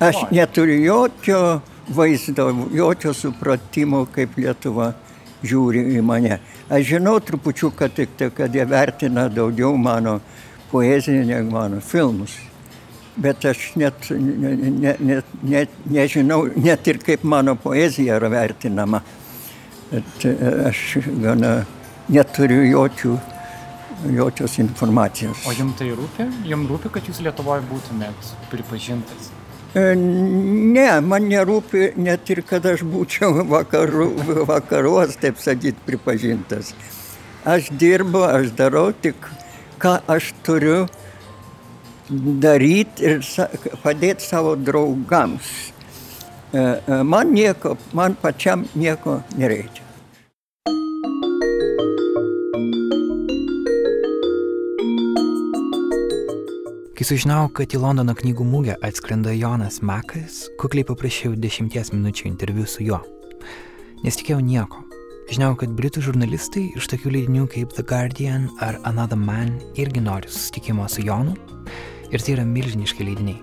Aš neturiu jokio vaizdo, jokio supratimo, kaip Lietuva žiūri į mane. Aš žinau trupučiuką tik tai, kad jie vertina daugiau mano poeziją negu mano filmus. Bet aš net, ne, ne, ne, ne, nežinau net ir kaip mano poezija yra vertinama. Bet e, aš gana neturiu jokių, jokios informacijos. O jums tai rūpi? Jums rūpi, kad jūs Lietuvoje būtumėt pripažintas? E, ne, man nerūpi net ir kad aš būčiau vakaru, vakaruos, taip sakyt, pripažintas. Aš dirbu, aš darau tik, ką aš turiu daryti ir padėti savo draugams. E, e, man nieko, man pačiam nieko nereikia. Kai sužinojau, kad į Londono knygų mugę atskrenda Jonas Mekas, kukliai paprašiau dešimties minučių interviu su juo. Nesitikėjau nieko. Žinau, kad britų žurnalistai iš tokių leidinių kaip The Guardian ar Another Man irgi nori susitikimo su Jonu. Ir tai yra milžiniški leidiniai.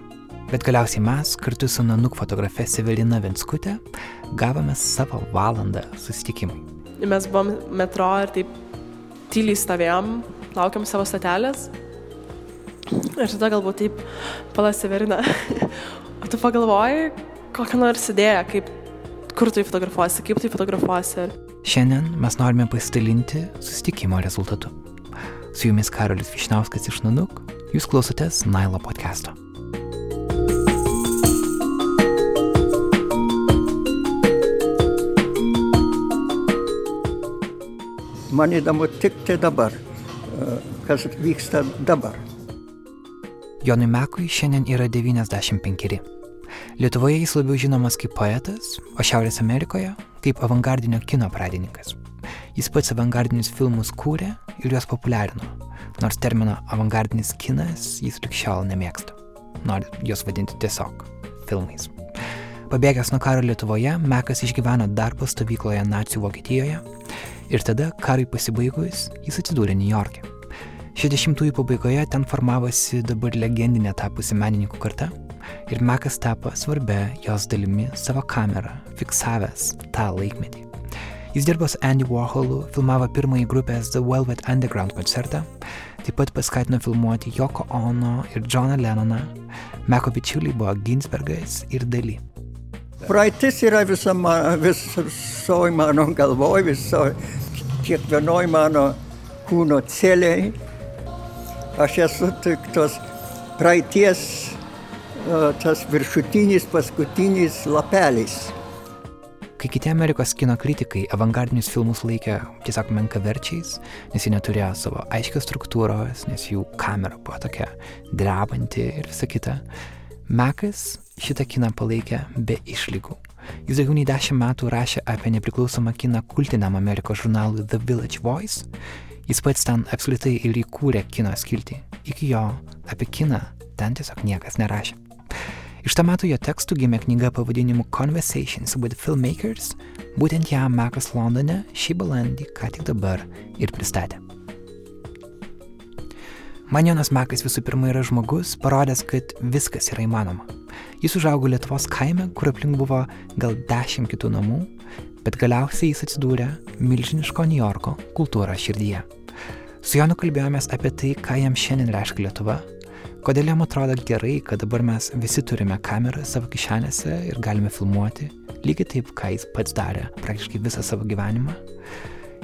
Bet galiausiai mes, kartu su Nanuk fotografe Severina Venskutė, gavome savo valandą susitikimui. Mes buvom metro ir taip tyliai stovėjom, laukiam savo statelės Ir tada galbūt taip palasiverina. o tu pagalvoji, kokią nors idėją, kaip, kur tu fotografuosi, kaip tu fotografuosi. Šiandien mes norime pasidalinti susitikimo rezultatu. Su jumis Karolis Višnauskas iš Nanuk, jūs klausotės Nailo podcast'o. Man įdomu tik tai dabar, kas vyksta dabar. Jonui Mekui šiandien yra 95. Lietuvoje jis labiau žinomas kaip poetas, o Šiaurės Amerikoje kaip avangardinio kino pradininkas. Jis pats avangardinius filmus kūrė ir juos populiarino, nors termino avangardinis kinas jis likščiol nemėgsta. Nori juos vadinti tiesiog filmais. Pabėgęs nuo karo Lietuvoje, Mekas išgyveno darbo stovykloje nacijų Vokietijoje ir tada, karui pasibaigus, jis atsidūrė New York'e. 60-ųjų pabaigoje ten formavosi dabar legendinė tapusi menininkų karta ir Mekas tapo svarbia jos dalimi savo kamerą, fiksavęs tą laikmetį. Jis dirbo su Andy Warholu, filmavo pirmąjį grupės The Velvet Underground koncertą, taip pat paskatino filmuoti Joko Ono ir Johną Lennoną. Meko bičiuliai buvo Ginsbergas ir Daly. Praeitis yra visa man, visoji mano galvoj, visoji, kiekvienoj mano kūno celiai Aš esu tik tos praeities, tas viršutinis, paskutinis lapelis. Kai kiti Amerikos kino kritikai avangardinius filmus laikė tiesiog menkaverčiais, nes jie neturėjo savo aiškios struktūros, nes jų kamera buvo tokia drebanti ir visa kita, Mekas šitą kiną palaikė be išlygų. Jis daugiau nei dešimt metų rašė apie nepriklausomą kiną kultiniam Amerikos žurnalui The Village Voice Jis pats ten apskritai ir įkūrė kino skiltį. Iki jo apie kiną ten tiesiog niekas nerašė. Iš to metų jo tekstų gimė knyga pavadinimu Conversations with Filmmakers, būtent ją Mekas Londone šį balandį ką tik dabar ir pristatė. Man Jonas Mekas visų pirma yra žmogus, parodęs, kad viskas yra įmanoma. Jis užaugo Lietuvos kaime, kur aplink buvo gal dešimt kitų namų, bet galiausiai jis atsidūrė milžiniško New Yorko kultūros širdyje. Su Jonu kalbėjomės apie tai, ką jam šiandien reiškia Lietuva, kodėl jam atrodo gerai, kad dabar mes visi turime kamerą savo kišenėse ir galime filmuoti, lygiai taip, ką jis pats darė praktiškai visą savo gyvenimą.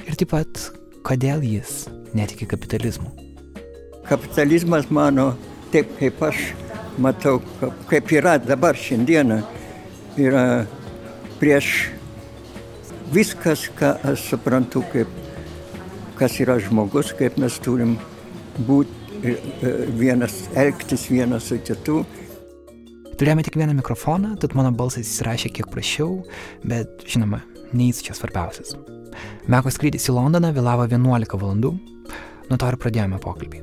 Ir taip pat, kodėl jis netiki kapitalizmu. Kapitalizmas mano, taip kaip aš matau, kaip yra dabar šiandieną, yra prieš viskas, ką aš suprantu kaip kas yra žmogus, kaip mes turim būti e, e, vienas, elgtis vienas su kitu. Turėjome tik vieną mikrofoną, tad mano balsas įsirašė kiek prašiau, bet žinoma, ne jis čia svarbiausias. Meko skrydis į Londoną vėlavo 11 valandų, nuo to ir pradėjome pokalbį.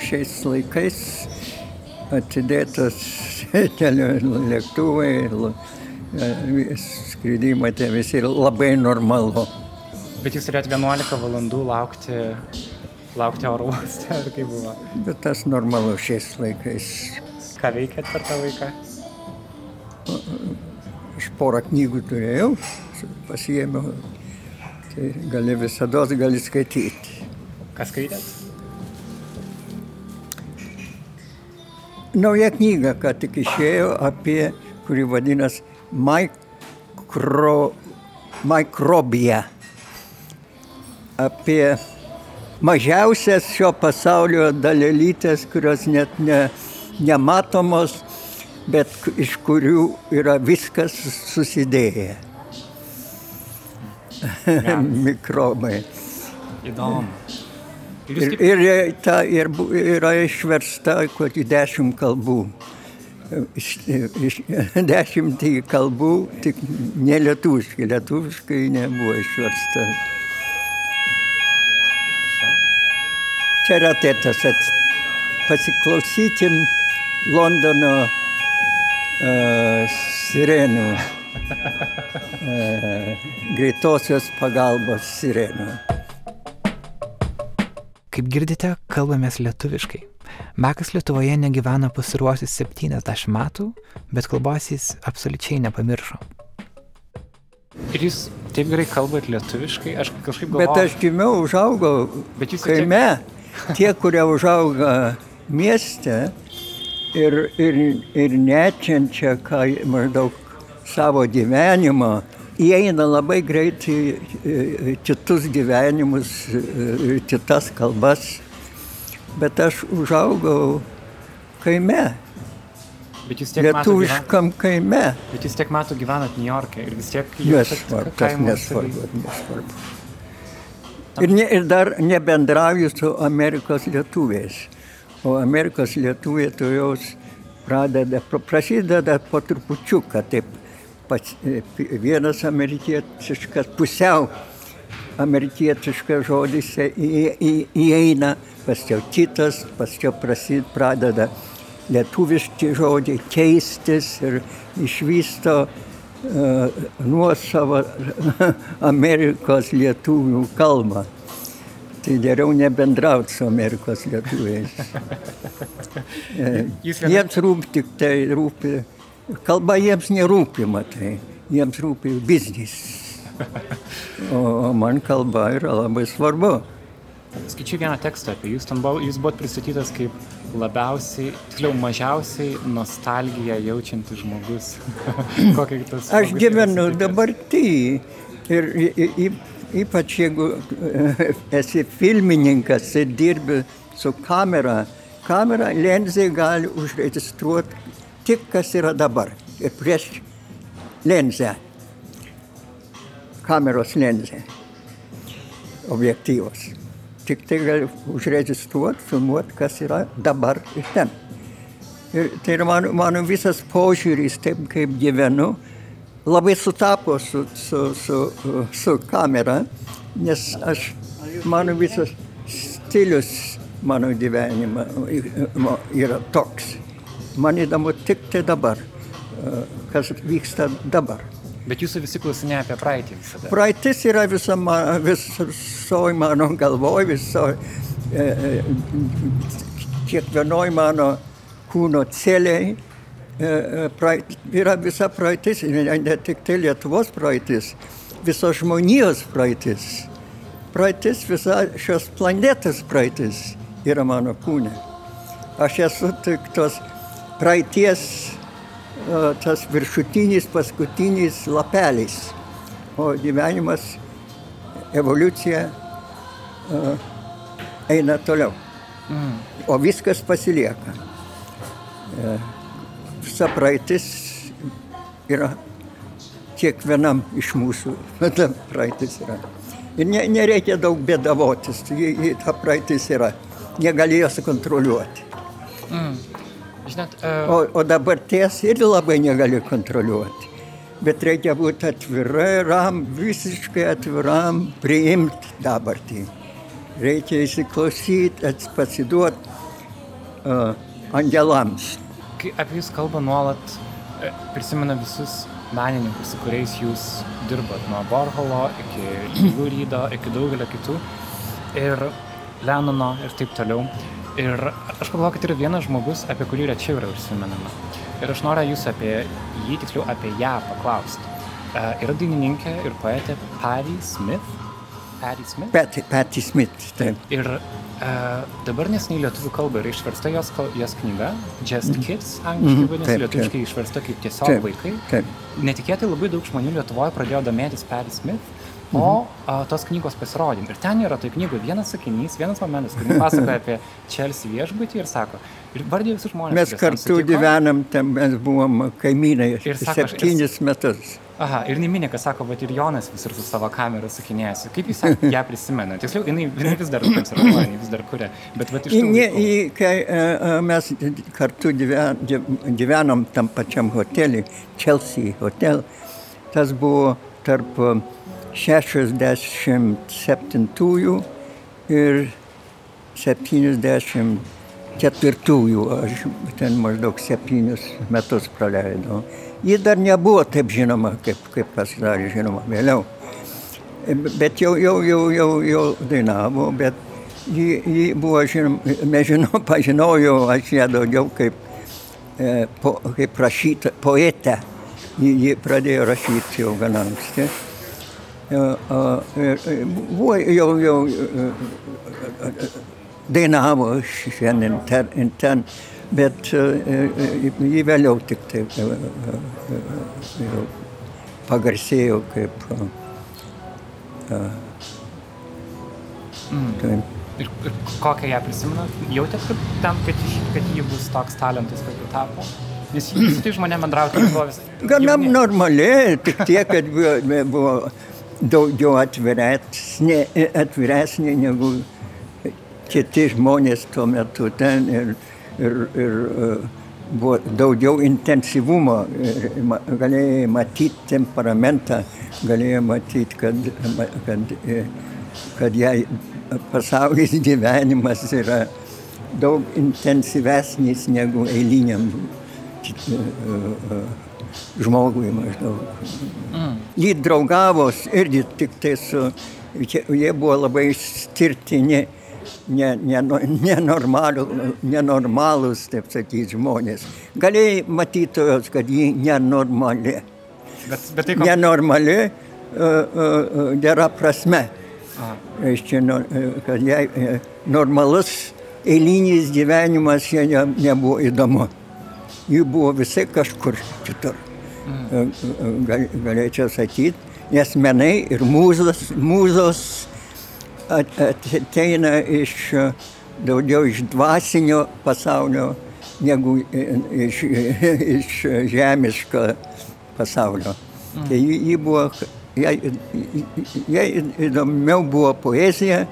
Šiais laikais atidėtas lėktuvai, e, skridimai, tai visi labai normalu. Bet jūs turėjot 11 valandų laukti, laukti oro uoste, ar kaip buvo? Bet tas normalu šiais laikais. Ką veikėt per tą laiką? Aš porą knygų turėjau, pasiėmiau. Tai gali visada gali skaityti. Ką skaitėt? Nauja knyga, ką tik išėjo apie, kuri vadinasi mikro, mikrobija. Apie mažiausias šio pasaulio dalelytės, kurios net ne, nematomos, bet iš kurių yra viskas susidėję. Mikrobai. Įdomu. Ir Ir, ta ir yra išversta kokį dešimt kalbų. Iš, iš dešimtį kalbų, tik nelietuviškai, lietuviškai nebuvo išversta. Čia yra tėtas, pasiklausykim Londono uh, sirenų, uh, greitosios pagalbos sirenų. Kaip girdite, kalbamės lietuviškai. Mekas Lietuvoje negyvena pasiruošęs 70 metų, bet kalbos jis absoliučiai nepamiršo. Ir jūs taip gerai kalbat lietuviškai, aš kažkaip Bet galvoju. aš gimiau, užaugau Bet jūs vis tiek- kaime. Tie, kurie užauga mieste ir, ir, ir nečiančia, ką maždaug savo gyvenimo, įeina labai greitai į kitus gyvenimus, į kitas kalbas. Bet aš užaugau kaime, Bet jūs tiek lietuviškam kaime. bet jūs tiek metų gyvenat New York'e ir vis tiek... Nesvarbu, tas nesvarbu, nesvarbu. Ir, ne, ir dar nebendrauju su Amerikos lietuviais. O Amerikos lietuviai to jos pradeda, pra- prasideda po trupučiuką, taip pats, e, vienas amerikietiškas, pusiau amerikietiškas žodis į- į- įeina, paskiau kitas, paskiau prasid, pradeda lietuviški žodžiai keistis ir išvysto uh, nuosavą Amerikos lietuvių kalbą. Tai geriau nebendrauti su Amerikos lietuviais. E, Jiems rūpi tik tai rūpi, kalba jiems nerūpi, matai, jiems rūpi biznis. O, o man kalba yra labai svarbu. Skaičiu vieną tekstą apie jūs, ten buvo, jūs buvot pristatytas kaip labiausiai, tiksliau mažiausiai nostalgiją jaučiantis žmogus. Kokia tas... Aš gyvenu dabartį ir y- ypač jeigu esi filmininkas ir dirbi su kamera, kamera lenzė gali užregistruoti tik kas yra dabar. Ir prieš lenzę, kameros lenzę, objektyvas. Tik tai gali užregistruoti, filmuoti, kas yra dabar ir ten. Ir tai yra mano, mano visas požiūris, taip kaip gyvenu, labai sutapo su, su, su, su kamera, nes aš, mano visas stilius mano gyvenimo yra toks. Man įdomu tik tai dabar, kas vyksta dabar. Bet jūsų visi klausinėja apie praeitį visada. Praeitis yra visa ma, visoji mano galvoj, visoji, e, kiekvienoj mano kūno celiai. E, e, praeit, yra visa praeitis, ne, tik tai Lietuvos praeitis, visos žmonijos praeitis. Praeitis, visa šios planetos praeitis yra mano kūne. Aš esu tik tos praeities e, tas viršutinis, paskutinis lapelis. O gyvenimas, evoliucija e, eina toliau. O viskas pasilieka. E, Visa praeitis yra kiekvienam iš mūsų. Ta praeitis yra. Ir ne, nereikia daug bėdavotis, ta praeitis yra. Negali jos kontroliuoti. Žinot, e, O, o dabarties ir labai negali kontroliuoti. Bet reikia būti atvirai, ram, visiškai atviram, priimti dabartį. Reikia įsiklausyti, pasiduoti uh, angelams. kai apie jūs kalba nuolat, e, prisimena visus menininkus, su kuriais jūs dirbat, nuo Borholo iki Lydo, iki daugelio kitų, ir Lenono ir taip toliau. Ir aš pagalvoju, kad yra vienas žmogus, apie kurį rečiau yra užsimenama. Ir aš noriu jūsų apie jį, tiksliau apie ją paklausti. Uh, yra dainininkė ir poetė Patty Smith. Patty Smith. Patti, Patti Smith, taip. Ir uh, dabar nesiniai lietuvių kalba yra išversta jos, jos knyga Just Kids, angliškai Mhm, vadinasi, taip, lietuviškai išversta kaip tiesiog Taip, vaikai. taip. Netikėtai labai daug žmonių Lietuvoje pradėjo domėtis Patty Smith, o Mhm. a, tos knygos pasirodym. Ir ten yra toj knygoje vienas sakinys, vienas momentas, kur jis pasakoja apie Chelsea viešbutį ir sako, ir vardė visus žmonės. Mes ten kartu sutiko. gyvenam, ten mes buvom kaimynai Ir sako, aš- septynis metus. Aha, ir neminė, kas sako, bet ir Jonas visur su savo kamera sakinėjasi. Kaip jūs sak- ją prisimena? Tiksliau, jinai, jinai vis dar koncertuoja, jinai vis dar kuria. Bet vat iš į, kai e, mes kartu gyven, gy- gyvenom tam pačiam hotelį, Chelsea hotel, tas buvo tarp e, 67 ir 74, aš ten maždaug septynius metus praleidau. Ji dar nebuvo taip žinoma, kaip, kaip pasidarė žinoma vėliau. Bet jau, jau, jau, jau, jau dainavo, bet ji, ji buvo, žinom, nežinau, pažinojau aš ją daugiau kaip, e, po, kaip rašyta, poetę. Ji, ji pradėjo rašyti jau gana anksti. Buvo jau, jau dainavo šiandien ten, ten, bet ji vėliau tik taip jau pagarsėjo kaip e, taip. Ir, ir kokią ją prisimenat? Jautėt, kad, ten, kad, kad ji bus toks talentas, kokiu tapo? Nes jis tai žmonėm bendrauti buvo vis. Gana normaliai, tik tiek, kad buvo, buvo daugiau atviresnė, atviresnė negu kiti žmonės tuo metu ten ir, ir, ir e, buvo daugiau intensyvumo, ma- galėjai matyti temperamentą, galėjai matyti, kad, kad, e, kad jai pasaulis gyvenimas yra daug intensyvesnis negu eiliniam e, e, žmogui maždaug. Jį draugavos irgi tik tai su, jie buvo labai skirtini, ne- ne- nenormalų- nenormalūs, taip sakyti, žmonės. Galėjai matyti jos, kad ji nenormali. Bet, bet tai, ko... Nenormali e, e, gera prasme. Reiškia, kad jai normalus eilinis gyvenimas jai ne, nebuvo įdomu. Ji buvo visai kažkur kitur. E, e, Gal, galėčiau sakyti, nes menai ir mūzos, mūzos at- ateina iš e, daugiau iš dvasinio pasaulio negu iš, iš žemiško pasaulio. Tai ji, ji buvo, jai, jai įdomiau buvo poezija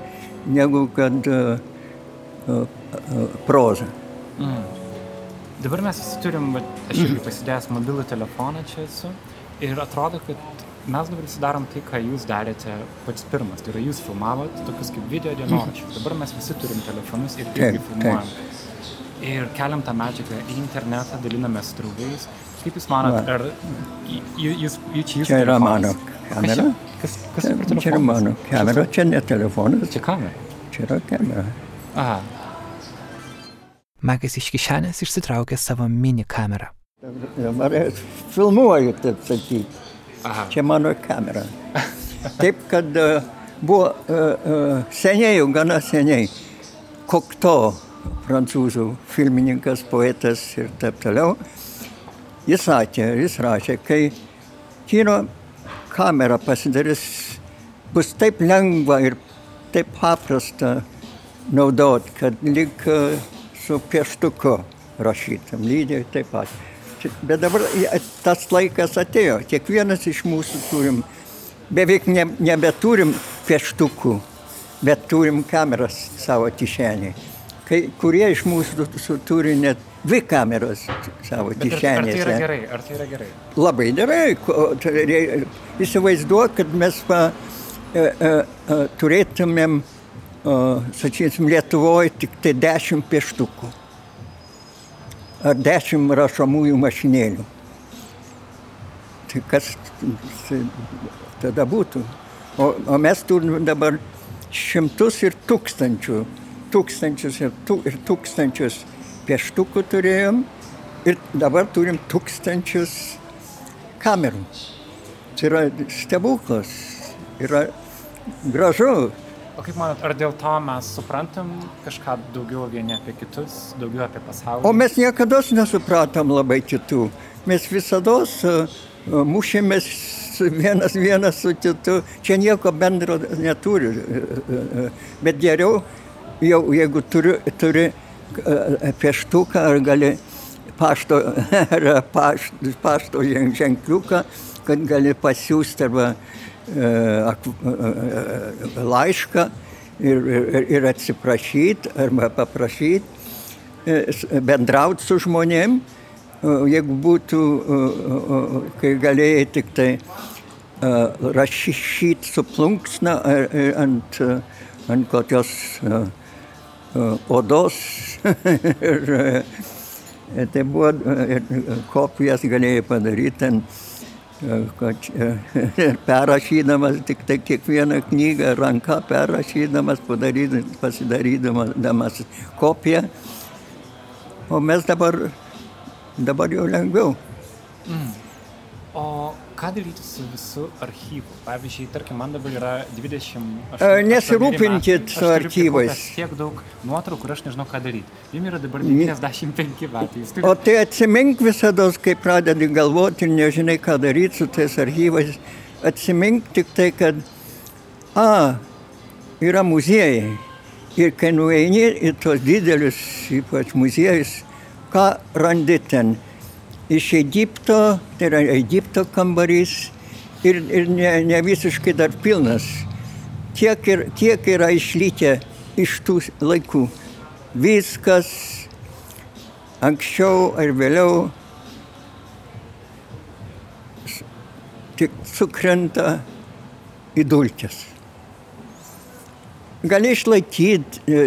negu kad uh, uh, proza. Mm. Dabar mes visi turim, vat, aš irgi pasidėjęs mobilų telefoną čia esu ir atrodo, kad mes dabar visi darom tai, ką jūs darėte pats pirmas. Tai yra jūs filmavot tokius kaip video dienoraščius. Dabar mes visi turim telefonus ir irgi filmuojam. Ir keliam tą medžiagą į internetą, dalinamės draugais. Kaip jūs manot, Va. ar j- j- jūs, jūs čia yra mano kamera. Kas, kas? Čia yra mano kamera, čia ne telefonas, Čia kamera. čia yra kamera. Aha. Mekas iš kišenės išsitraukė savo mini kamerą. Dabar filmuoju, taip sakyti. Aha. Čia mano kamera. Taip, kad e, buvo e, e, seniai, jau gana seniai, Kokto, prancūzų filmininkas, poetas ir taip toliau, jis sakė, jis rašė, kai kino kamera pasidarys, bus taip lengva ir taip paprasta naudot, kad lyg e, su pieštuku rašytam, lygiai taip pat. Bet dabar tas laikas atėjo, kiekvienas iš mūsų turim, beveik ne, nebeturim pieštukų, bet turim kameras savo kišenėje. Kai kurie iš mūsų turi net dvi kameras savo Bet ar, tai kišenėse. yra gerai? Ar tai yra gerai? Labai gerai. tai Įsivaizduok, kad mes pa, e, e, e, turėtumėm, e, sakysim, Lietuvoje tik tai dešimt pieštukų ar dešimt rašomųjų mašinėlių. Tai kas tai tada būtų? O, o mes turime dabar šimtus ir tūkstančių tūkstančius ir, tū, ir tūkstančius pieštukų turėjom ir dabar turim tūkstančius kamerų. Tai yra stebuklas, yra gražu. O kaip manot, ar dėl to mes suprantam kažką daugiau vieni apie kitus, daugiau apie pasaulį? O mes niekada nesupratom labai kitų. Mes visada mušėmės vienas vienas su kitu. Čia nieko bendro neturi. Bet geriau, jau jeigu turi, turi pieštuką ar gali pašto, ar pašto, pašto ženkliuką, kad gali pasiūsti arba laišką ir, ir, ir atsiprašyti arba paprašyti bendrauti su žmonėm, jeigu būtų, kai galėjai tik tai rašyti su plunksna ant, ant kokios odos. Ir tai buvo, kopijas galėjai padaryti ant kad perrašydamas tik tai kiekvieną knygą ranka perrašydamas, pasidarydamas kopiją. O mes dabar, dabar jau lengviau. Mm. O ką daryti su visų archyvu? Pavyzdžiui, tarkim, man dabar yra 20... Aš, Nesirūpinkit su archyvais. Tiek daug nuotraukų, kur aš nežinau, ką daryti. Jums yra dabar 95 metai. Turite... O tai atsimink visada, kai pradedi galvoti ir nežinai, ką daryti su tais archyvais. Atsimink tik tai, kad, a, yra muziejai. Ir kai nueini į tos didelius, ypač muziejus, ką randi ten? Iš Egipto, tai yra Egipto kambarys ir, ir ne, ne visiškai dar pilnas. Tiek, ir, tiek yra išlikę iš tų laikų. Viskas anksčiau ar vėliau tik sukrenta į dulkes. Gali išlaikyti,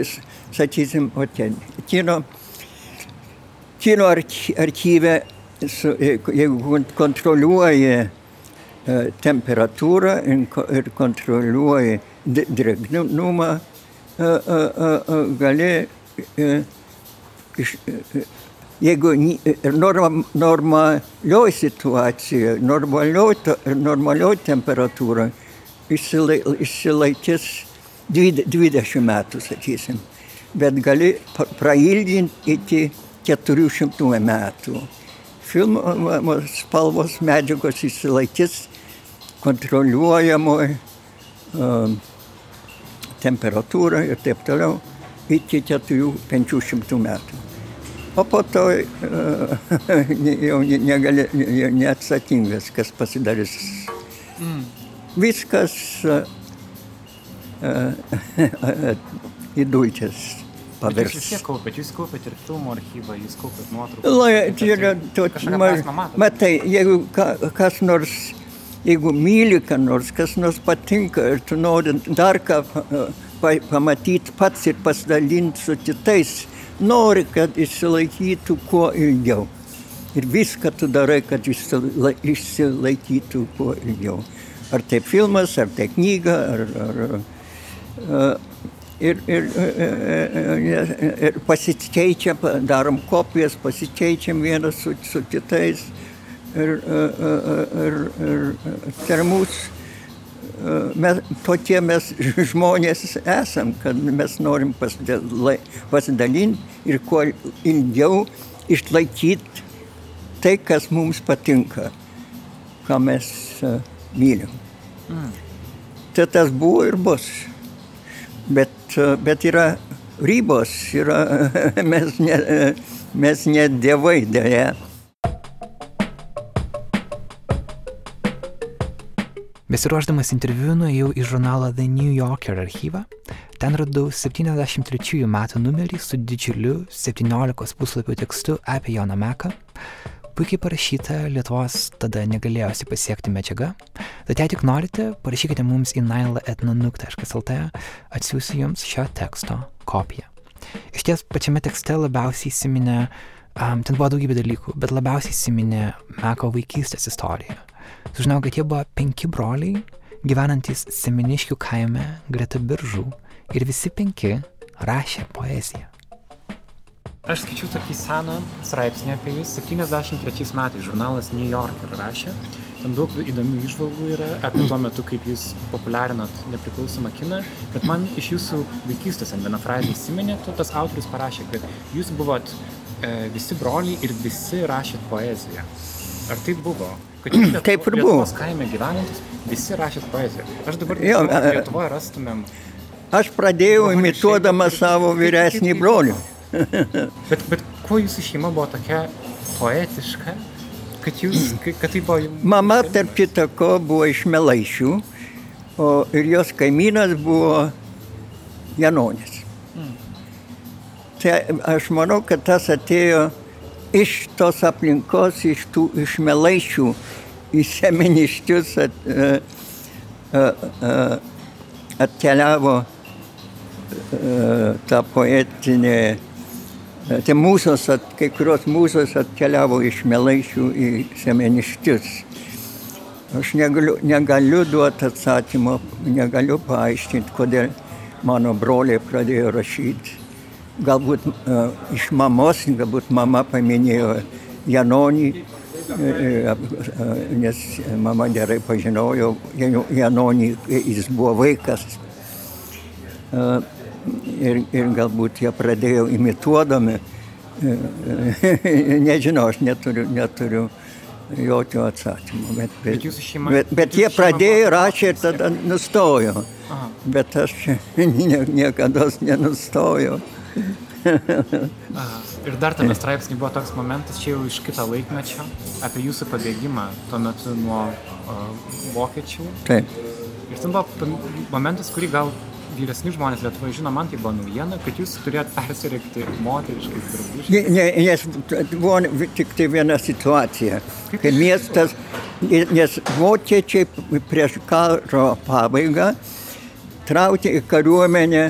sakysim, o ten, kino, kino archyve su, jeigu kontroliuoji temperatūrą ir kontroliuoji drėgnumą, gali, jeigu norm, normalioj situacijoje, normalioj, normalioj temperatūroje išsilaikys 20 metų, sakysim, bet gali prailginti iki 400 metų filmo spalvos medžiagos išsilaikys kontroliuojamoje um, temperatūroje ir taip toliau iki 400-500 metų. O po to uh, jau negali, neatsakingas, kas pasidarys. Mm. Viskas uh, uh, į dulkės pavirs. Jūs vis kaupėt, jūs kaupėt ir filmų archyvą, jūs kaupėt nuotraukas. Tai yra, to, ma, matai, jeigu ka, kas nors, jeigu myli, ką nors, kas nors patinka ir tu nori dar ką pa, pamatyti pats ir pasidalinti su kitais, nori, kad išsilaikytų kuo ilgiau. Ir viską tu darai, kad išsilaikytų kuo ilgiau. Ar tai filmas, ar tai knyga, ar, ar ir, ir, ir, ir pasikeičiam, darom kopijas, pasikeičiam vienas su, su kitais. Ir, ir, ir termus, mes, tokie mes žmonės esam, kad mes norim pasidalinti ir kuo ilgiau išlaikyti tai, kas mums patinka, ką mes mylim. Mm. Tai tas buvo ir bus. Bet bet yra ribos, yra, mes, ne, mes ne dievai dėja. Besiruošdamas interviu nuėjau į žurnalą The New Yorker archyvą. Ten radau 73 metų numerį su didžiuliu 17 puslapių tekstu apie Joną Meką, puikiai parašyta Lietuvos tada negalėjusi pasiekti medžiaga. Tad jei tik norite, parašykite mums į nailaetnonuk.lt, atsiųsiu jums šio teksto kopiją. Iš ties pačiame tekste labiausiai įsiminė, um, ten buvo daugybė dalykų, bet labiausiai įsiminė Meko vaikystės istorija. Sužinau, kad jie buvo penki broliai, gyvenantis Semeniškių kaime greta biržų ir visi penki rašė poeziją. Aš skaičiau tokį seną straipsnį apie jį, 73 metais žurnalas New Yorker rašė. Ten daug įdomių išvalgų yra apie tuo metu, kaip jūs populiarinat nepriklausomą kiną. Bet man iš jūsų vaikystės ant vieną frazę įsiminė, tu tas autorius parašė, kad jūs buvot e, visi broliai ir visi rašėt poeziją. Ar taip buvo? Kad jūs Lietuvo, Taip ir buvo. Lietuvos kaime gyvenantis, visi rašėt poeziją. Aš dabar Lietuvoje rastumėm. Aš pradėjau imituodama savo vyresnį brolių. Bet, bet kuo jūsų šeima buvo tokia poetiška, kad, jūs, kad, tai buvo. Mama, tarp kitako, buvo iš Melaišių, o ir jos kaimynas buvo Janonis. Tai aš manau, kad tas atėjo iš tos aplinkos, iš, tų, iš Melaišių į Semeniškius at, a, a, a, atkeliavo a, ta poetinė Tai mūsos, at, kai kurios mūsos atkeliavo iš Melaišių į Semeniškius. Aš negaliu, negaliu duoti atsakymo, negaliu paaiškinti, kodėl mano broliai pradėjo rašyti. Galbūt uh, iš mamos, galbūt mama paminėjo Janonį, uh, nes mama gerai pažinojo Janonį, jis buvo vaikas. Uh, ir, ir galbūt jie pradėjo imituodami. Nežinau, aš neturiu, neturiu jokio atsakymo. Bet, bet, Bet šeima- bet, bet jie pradėjo, rašė ir tada nustojo. Aha. Bet aš nie, niekada nenustojau. Ir dar tame straipsnė buvo toks momentas, čia jau iš kito laikmečio, apie jūsų pabėgimą tuo metu nuo uh, vokiečių. Taip. Ir ten buvo momentas, kurį gal vyresni žmonės Lietuvoje žino, man tai buvo naujiena, kad jūs turėjot persirengti moteriškais drabužiais. Ne, ne, nes buvo tik tai viena situacija, kai miestas, nes vokiečiai prieš karo pabaigą traukė į kariuomenę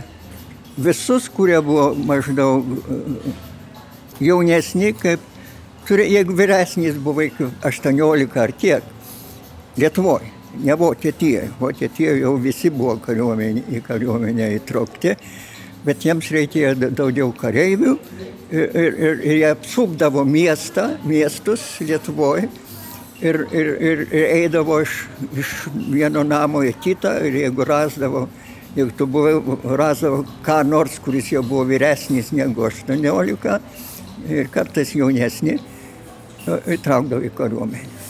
visus, kurie buvo maždaug e, jaunesni, kaip, turi, jeigu vyresnis buvo iki 18 ar kiek, Lietuvoje, ne Vokietijoje. Vokietijoje jau visi buvo kariuomenė, į kariuomenę įtraukti, bet jiems reikėjo da- daugiau kareivių ir, ir, ir, ir jie apsupdavo miestą, miestus Lietuvoje ir, ir, ir, ir eidavo iš, iš vieno namo į kitą ir jeigu rasdavo, jeigu tu buvai, rasdavo ką nors, kuris jau buvo vyresnis negu 18 ir kartais jaunesni, įtraukdavo į kariuomenę.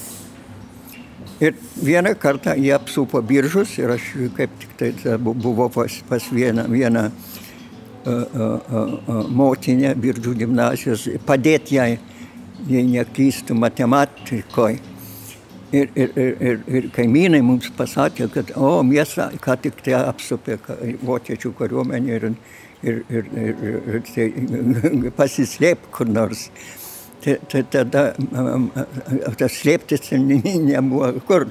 Ir vieną kartą jie apsupo biržus ir aš kaip tik tai ta bu- buvau pas, pas vieną, vieną uh, uh, uh, motinę biržų gimnasijos, padėti jai, jei neklystų matematikoje. Ir, ir, ir, ir, ir kaimynai mums pasakė, kad, o, miestą ką tik tai apsupė vokiečių kariuomenė ir, ir, ir, ir, ir tai pasislėp kur nors. Tai, tai tada tas slėptis nebuvo kur.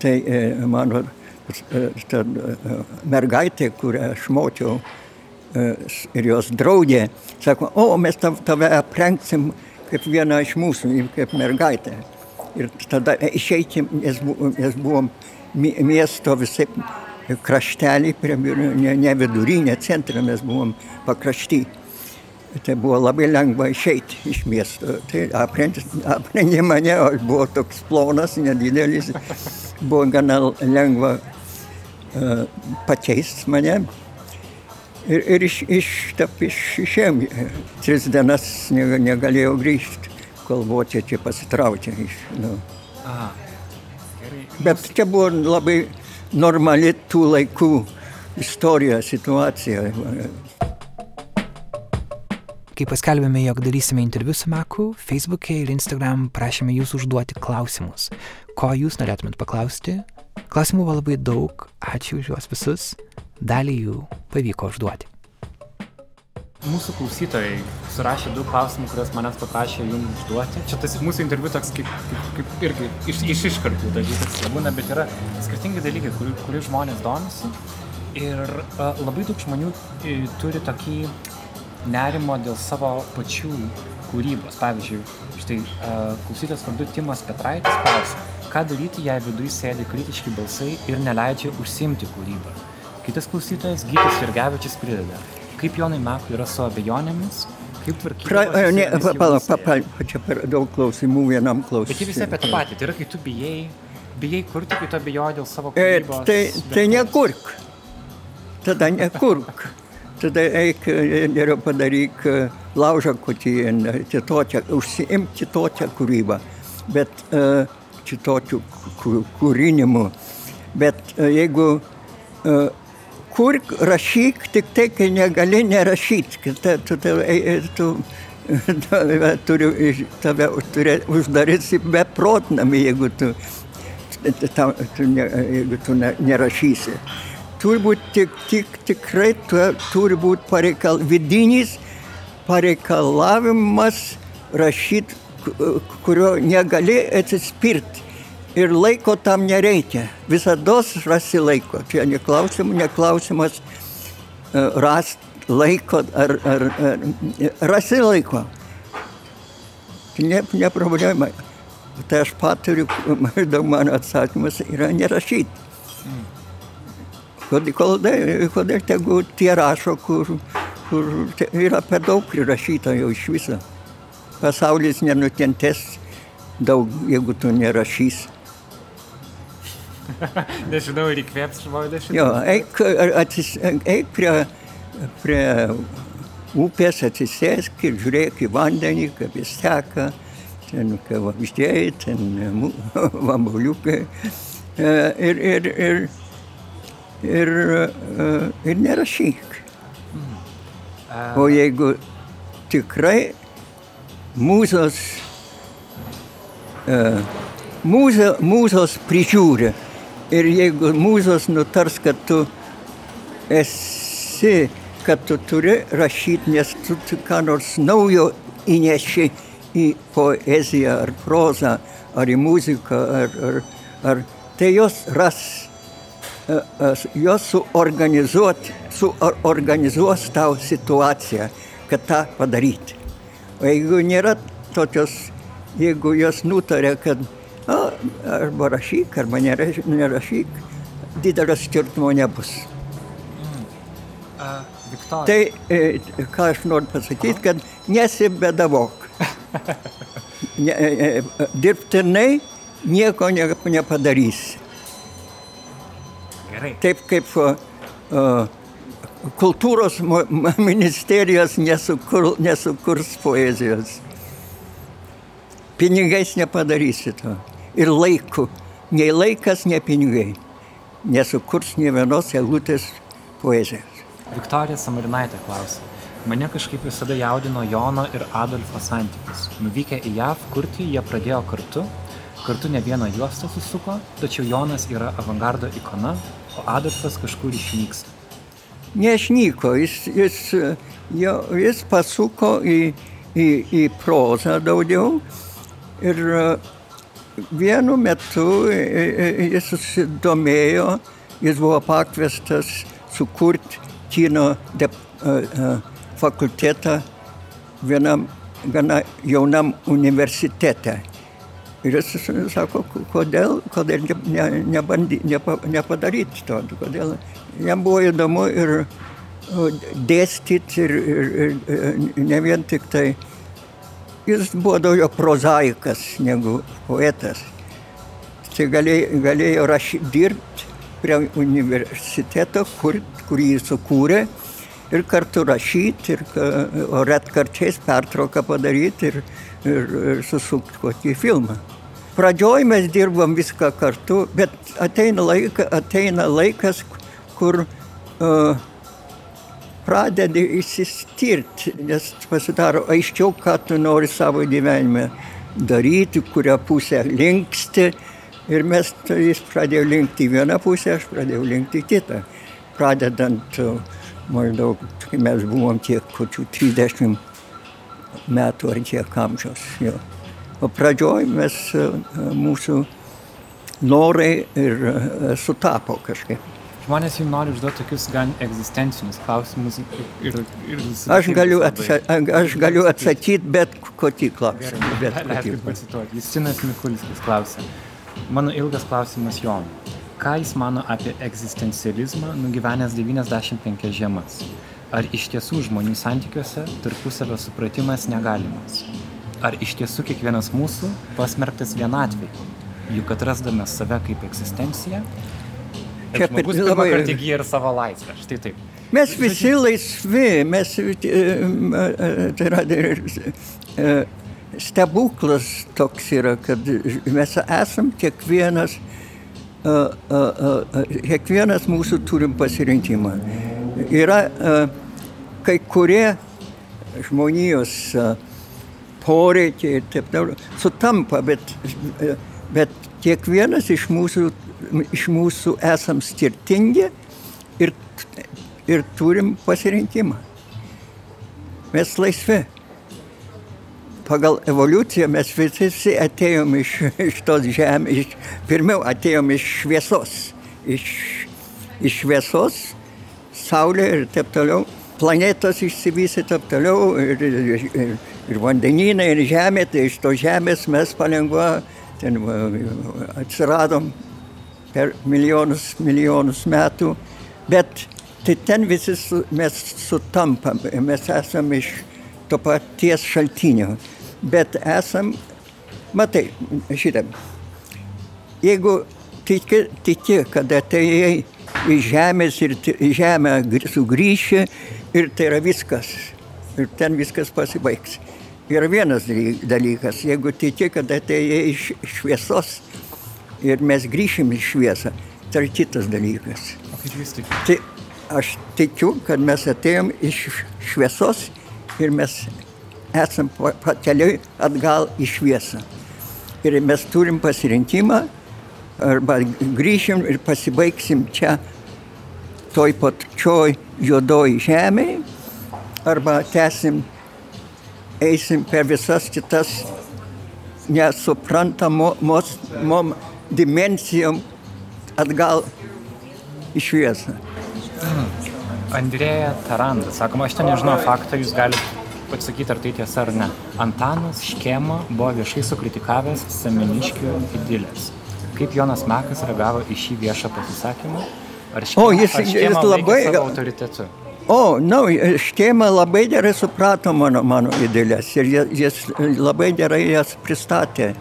Tai e, mano e, ta e, mergaitė, kurią aš močiau s- ir jos draugė, sako, o mes tav- tave aprengsim kaip vieną iš mūsų, kaip mergaitę. Ir tada išeitim, nes, nes buvom mi- miesto visai kraštelį, prie, ne, ne vidury, ne centre, mes buvom pakrašty. Tai buvo labai lengva išeiti iš miesto. Tai aprengė, mane, aš buvau toks plonas, nedidelis. Buvo gana lengva uh, pakeisti mane. Ir, ir iš, iš, tap, iš, išėjom. Tris dienas neg- negalėjau grįžti, kol vokiečiai pasitraukė. Nu. Aha. Bet čia buvo labai normali tų laikų istorija, situacija. Kai paskelbėme, jog darysime interviu su Meku, Facebook'e ir Instagram prašėme jūsų užduoti klausimus. Ko jūs norėtumėt paklausti? Klausimų buvo labai daug, ačiū už juos visus. Dalį jų pavyko užduoti. Mūsų klausytojai surašė daug klausimų, kuriuos manęs paprašė jums užduoti. Čia tas mūsų interviu toks kaip, kaip, kaip irgi iš, iš iškartų dalykas nebūna, bet yra skirtingi dalykai, kurių, kurių žmonės domisi. Ir uh, labai daug žmonių e, turi tokį nerimo dėl savo pačių kūrybos. Pavyzdžiui, štai uh, klausytas vardu Timas Petraitis klausia, ką daryti, jei viduje sėdi kritiški balsai ir neleidžia užsimti kūrybą. Kitas klausytojas Gytis Irgevičius prideda. kaip Jonai Mekui yra su abejonėmis, kaip tvarkyti. Palauk, palauk, čia per daug klausimų vienam Bet jie visi klausimui. apie tą patį. Tai yra, kai tu bijai, bijai kurti, kai tu abejoji dėl savo E, kūrybos. tai, tai vertės. nekurk. Tada nekurk. Tada eik e, geriau padaryk e, laužą kutį, kitokią, užsiimk kitokią kūrybą, bet kitokių kū- kūrinimu. Bet e, jeigu e, kurk, rašyk, tik tai, kai negali nerašyti, kad ta- tu, tu, e, e, tave turiu iš- tave turi uždaryti beprotnami, jeigu tu, ta, tu ne, jeigu tu ne, nerašysi. Turi būti tik, tik, tikrai tu, turi būti pareikal, vidinis pareikalavimas rašyti, kurio negali atsispirti. Ir laiko tam nereikia. Visada rasi laiko. Čia neklausim, neklausimas e, rast laiko ar, ar, ar rasi laiko. Ne, ne problema. Tai aš paturiu, maždaug mano atsakymas yra nerašyti. Kodėl, kodėl, kodėl tegu tie rašo, kur, kur yra per daug prirašyta jau iš viso. Pasaulis nenukentės daug, jeigu tu nerašysi. Nežinau, ir įkvėps žmonės. Jo, eik, atsis, eik prie, prie upės, atsisėsk ir žiūrėk į vandenį, kaip jis teka, ten vabzdžiai, ten vambaliukai. E, Ir, ir, ir, ir, e, ir nerašyk. O jeigu tikrai mūzos, e, mūzė, mūzos prižiūri ir jeigu mūzos nutars, kad tu esi, kad tu turi rašyti, nes tu ką nors naujo įneši į poeziją ar prozą, ar į muziką, ar, ar, ar tai jos ras, jos suorganizuot, suorganizuos tau situaciją, kad tą padaryti. O jeigu nėra tokios, jeigu jos nutarė, kad a, arba rašyk, arba neraš- nerašyk, didelio skirtumo nebus. Uh, Viktorija. Tai, e, ką aš noriu pasakyti, kad nesibedavok. Ne, e, e, dirbtinai nieko ne, nepadarysi. Gerai. Taip kaip e, kultūros ministerijos nesukur, nesukurs poezijos. Pinigais nepadarysi to. Ir laiku. Nei laikas, nei pinigai. Nesukurs ne vienos eilutės poezijos. Viktorija Samarinaitė klausė. Mane kažkaip visada jaudino Jono ir Adolfo santykius. Nuvykę į JAV kurti, jie pradėjo kartu. Kartu ne vieną juostą susuko, tačiau Jonas yra avangardo ikona, o Adolfas kažkur išnyksta. Neišnyko, jis, jis, jo, jis pasuko į, į, į prozą daugiau ir e, vienu metu e, e, jis susidomėjo, jis buvo pakviestas sukurti kino de, fakultetą vienam gana jaunam universitete. Ir jis sako, kodėl, kodėl ne, ne, nebandy, nepa, nepadaryti to, kodėl jam buvo įdomu ir dėstyti ir, ir, ir ne vien tik tai, jis buvo daugiau prozaikas negu poetas. Tai galėjo, galėjo rašy, dirbti prie universiteto, kur, kurį jis sukūrė ir kartu rašyti, ir, o retkarčiais pertrauką padaryti ir, ir, ir susukti kokį filmą. Pradžioj mes dirbam viską kartu, bet ateina, laika, ateina laikas, kur uh, pradedi įsistirti, nes pasidaro aiškiau, ką tu nori savo gyvenime daryti, kurią pusę linksti. Ir mes, tai jis pradėjo linkti į vieną pusę, aš pradėjau linkti į kitą. Pradedant uh, maždaug, kai mes buvom tiek kokių 30 metų ar kiek amžiaus. Jo. O pradžioj mes, uh, mūsų norai ir uh, sutapo kažkaip. Žmonės jums nori užduoti tokius gan egzistencinius klausimus ir... ir Aš galiu, atsa aš galiu atsakyti bet kokį klausimą. Bet kokį. Pacituoti. Justinas Mikulskis klausė. Mano ilgas klausimas Jonui. Ką jis mano apie egzistencializmą, nugyvenęs 95 žiemas? Ar iš tiesų žmonių santykiuose tarpusavio supratimas negalimas? Ar iš tiesų kiekvienas mūsų pasmerktas vienatvei? Juk atrasdame save kaip egzistenciją, žmogus pirmą kartą įgyja ir savo laisvę. Štai taip. Mes visi laisvi, mes, e, e, tai yra e, stebuklas toks yra, kad mes esam kiekvienas, e, e, e, kiekvienas mūsų turim pasirinkimą. Yra e, kai kurie žmonijos e, poreikiai ir taip toliau sutampa, bet, bet kiekvienas iš mūsų, iš mūsų esam skirtingi ir, ir turim pasirinkimą. Mes laisvi. Pagal evoliuciją mes visi atėjom iš, iš tos žemės, iš, pirmiau atėjom iš šviesos. Iš, iš šviesos, saulė ir taip toliau. Planetos išsivystė taip toliau ir, ir, ir, ir vandenynai, ir žemė, tai iš to žemės mes palengva ten atsiradom per milijonus, milijonus metų, bet tai ten visi su, mes sutampam, mes esame iš to paties šaltinio, bet esam, matai, šitą, jeigu tiki, tiki kad atėjai iš žemės ir į žemę gr- sugrįši ir tai yra viskas, ir ten viskas pasibaigs. Yra vienas daly- dalykas, jeigu tiki, kad atėjai iš šviesos ir mes grįšim į šviesą, tai yra kitas dalykas. O kaip jūs tikite? Tai aš tikiu, kad mes atėjom iš šviesos ir mes esam pa- pakeliui atgal į šviesą. Ir mes turim pasirinkimą, arba grįšim ir pasibaigsim čia, toj pačioj juodoj žemėje, arba tęsim, eisim per visas kitas nesuprantamos mom dimensijom atgal į šviesą. Andrėja Taranda, sakoma, aš ten nežinau faktą, jūs galite pasakyti, ar tai tiesa ar ne. Antanas Škėma buvo viešai sukritikavęs semeniškių idilės. Kaip Jonas Mekas reagavo į šį viešą pasisakymą? Ar Škėma, O, jis- ar jis Škėma laikė labai- autoritetu? O, na, no, Štėma labai gerai suprato mano, mano idėlės ir jis labai gerai jas pristatė.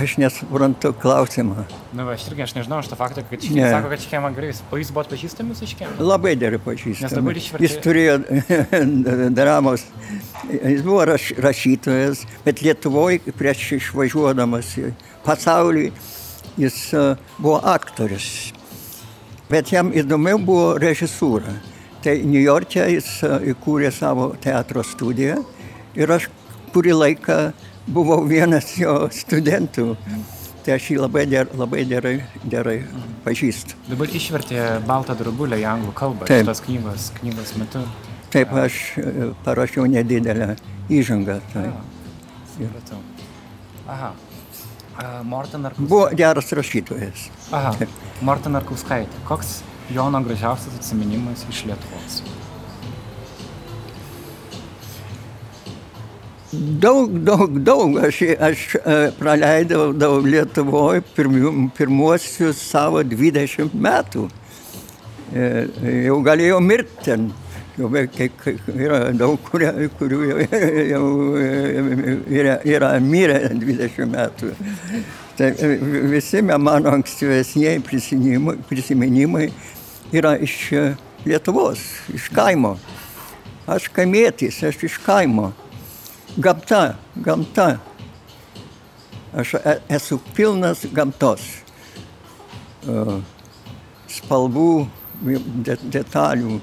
Aš nesuprantu klausimą. Na, va, aš irgi aš nežinau šitą faktą, kad Škėma Ne. sako, kad Škėma gerai. O jūs buvot pažįstami su Škėma? Labai gerai Nes pažįstamas. dabar išvertė- Jis turėjo dramos, jis buvo raš, rašytojas, bet Lietuvoje prieš išvažiuodamas į pasaulį jis e, buvo aktorius. Bet jam įdomiau buvo režisūra. Tai New York'e jis e, įkūrė savo teatro studiją ir aš kurį laiką buvau vienas jo studentų. Tai aš jį labai, der, labai gerai, gerai pažįstu. Dabar išvertė Baltą drobulę į anglų kalbą. Taip. Šitos knygos, knygos metu. Taip, aš e, parašiau nedidelę įžangą. Tai. Supratau. Aha. A, Morten Arkauskaitė. Buvo geras rašytojas. Aha. Morten Arkauskaitė. Koks Jono gražiausias atsiminimas iš Lietuvos? Daug, daug, daug. Aš, aš e, praleidau daug Lietuvoje pirmiu, pirmuosius savo 20 metų. E, jau galėjau mirti ten. Jau, kai, yra daug, kurie, kurių jau, jau yra, yra mirę 20 metų. Tai e, visi mano ankstyvesniai prisiminimai, prisiminimai yra iš e, Lietuvos, iš kaimo. Aš kaimietis, aš iš kaimo. Gamta, gamta. Aš e- esu pilnas gamtos. E, Spalvų, de, detalių,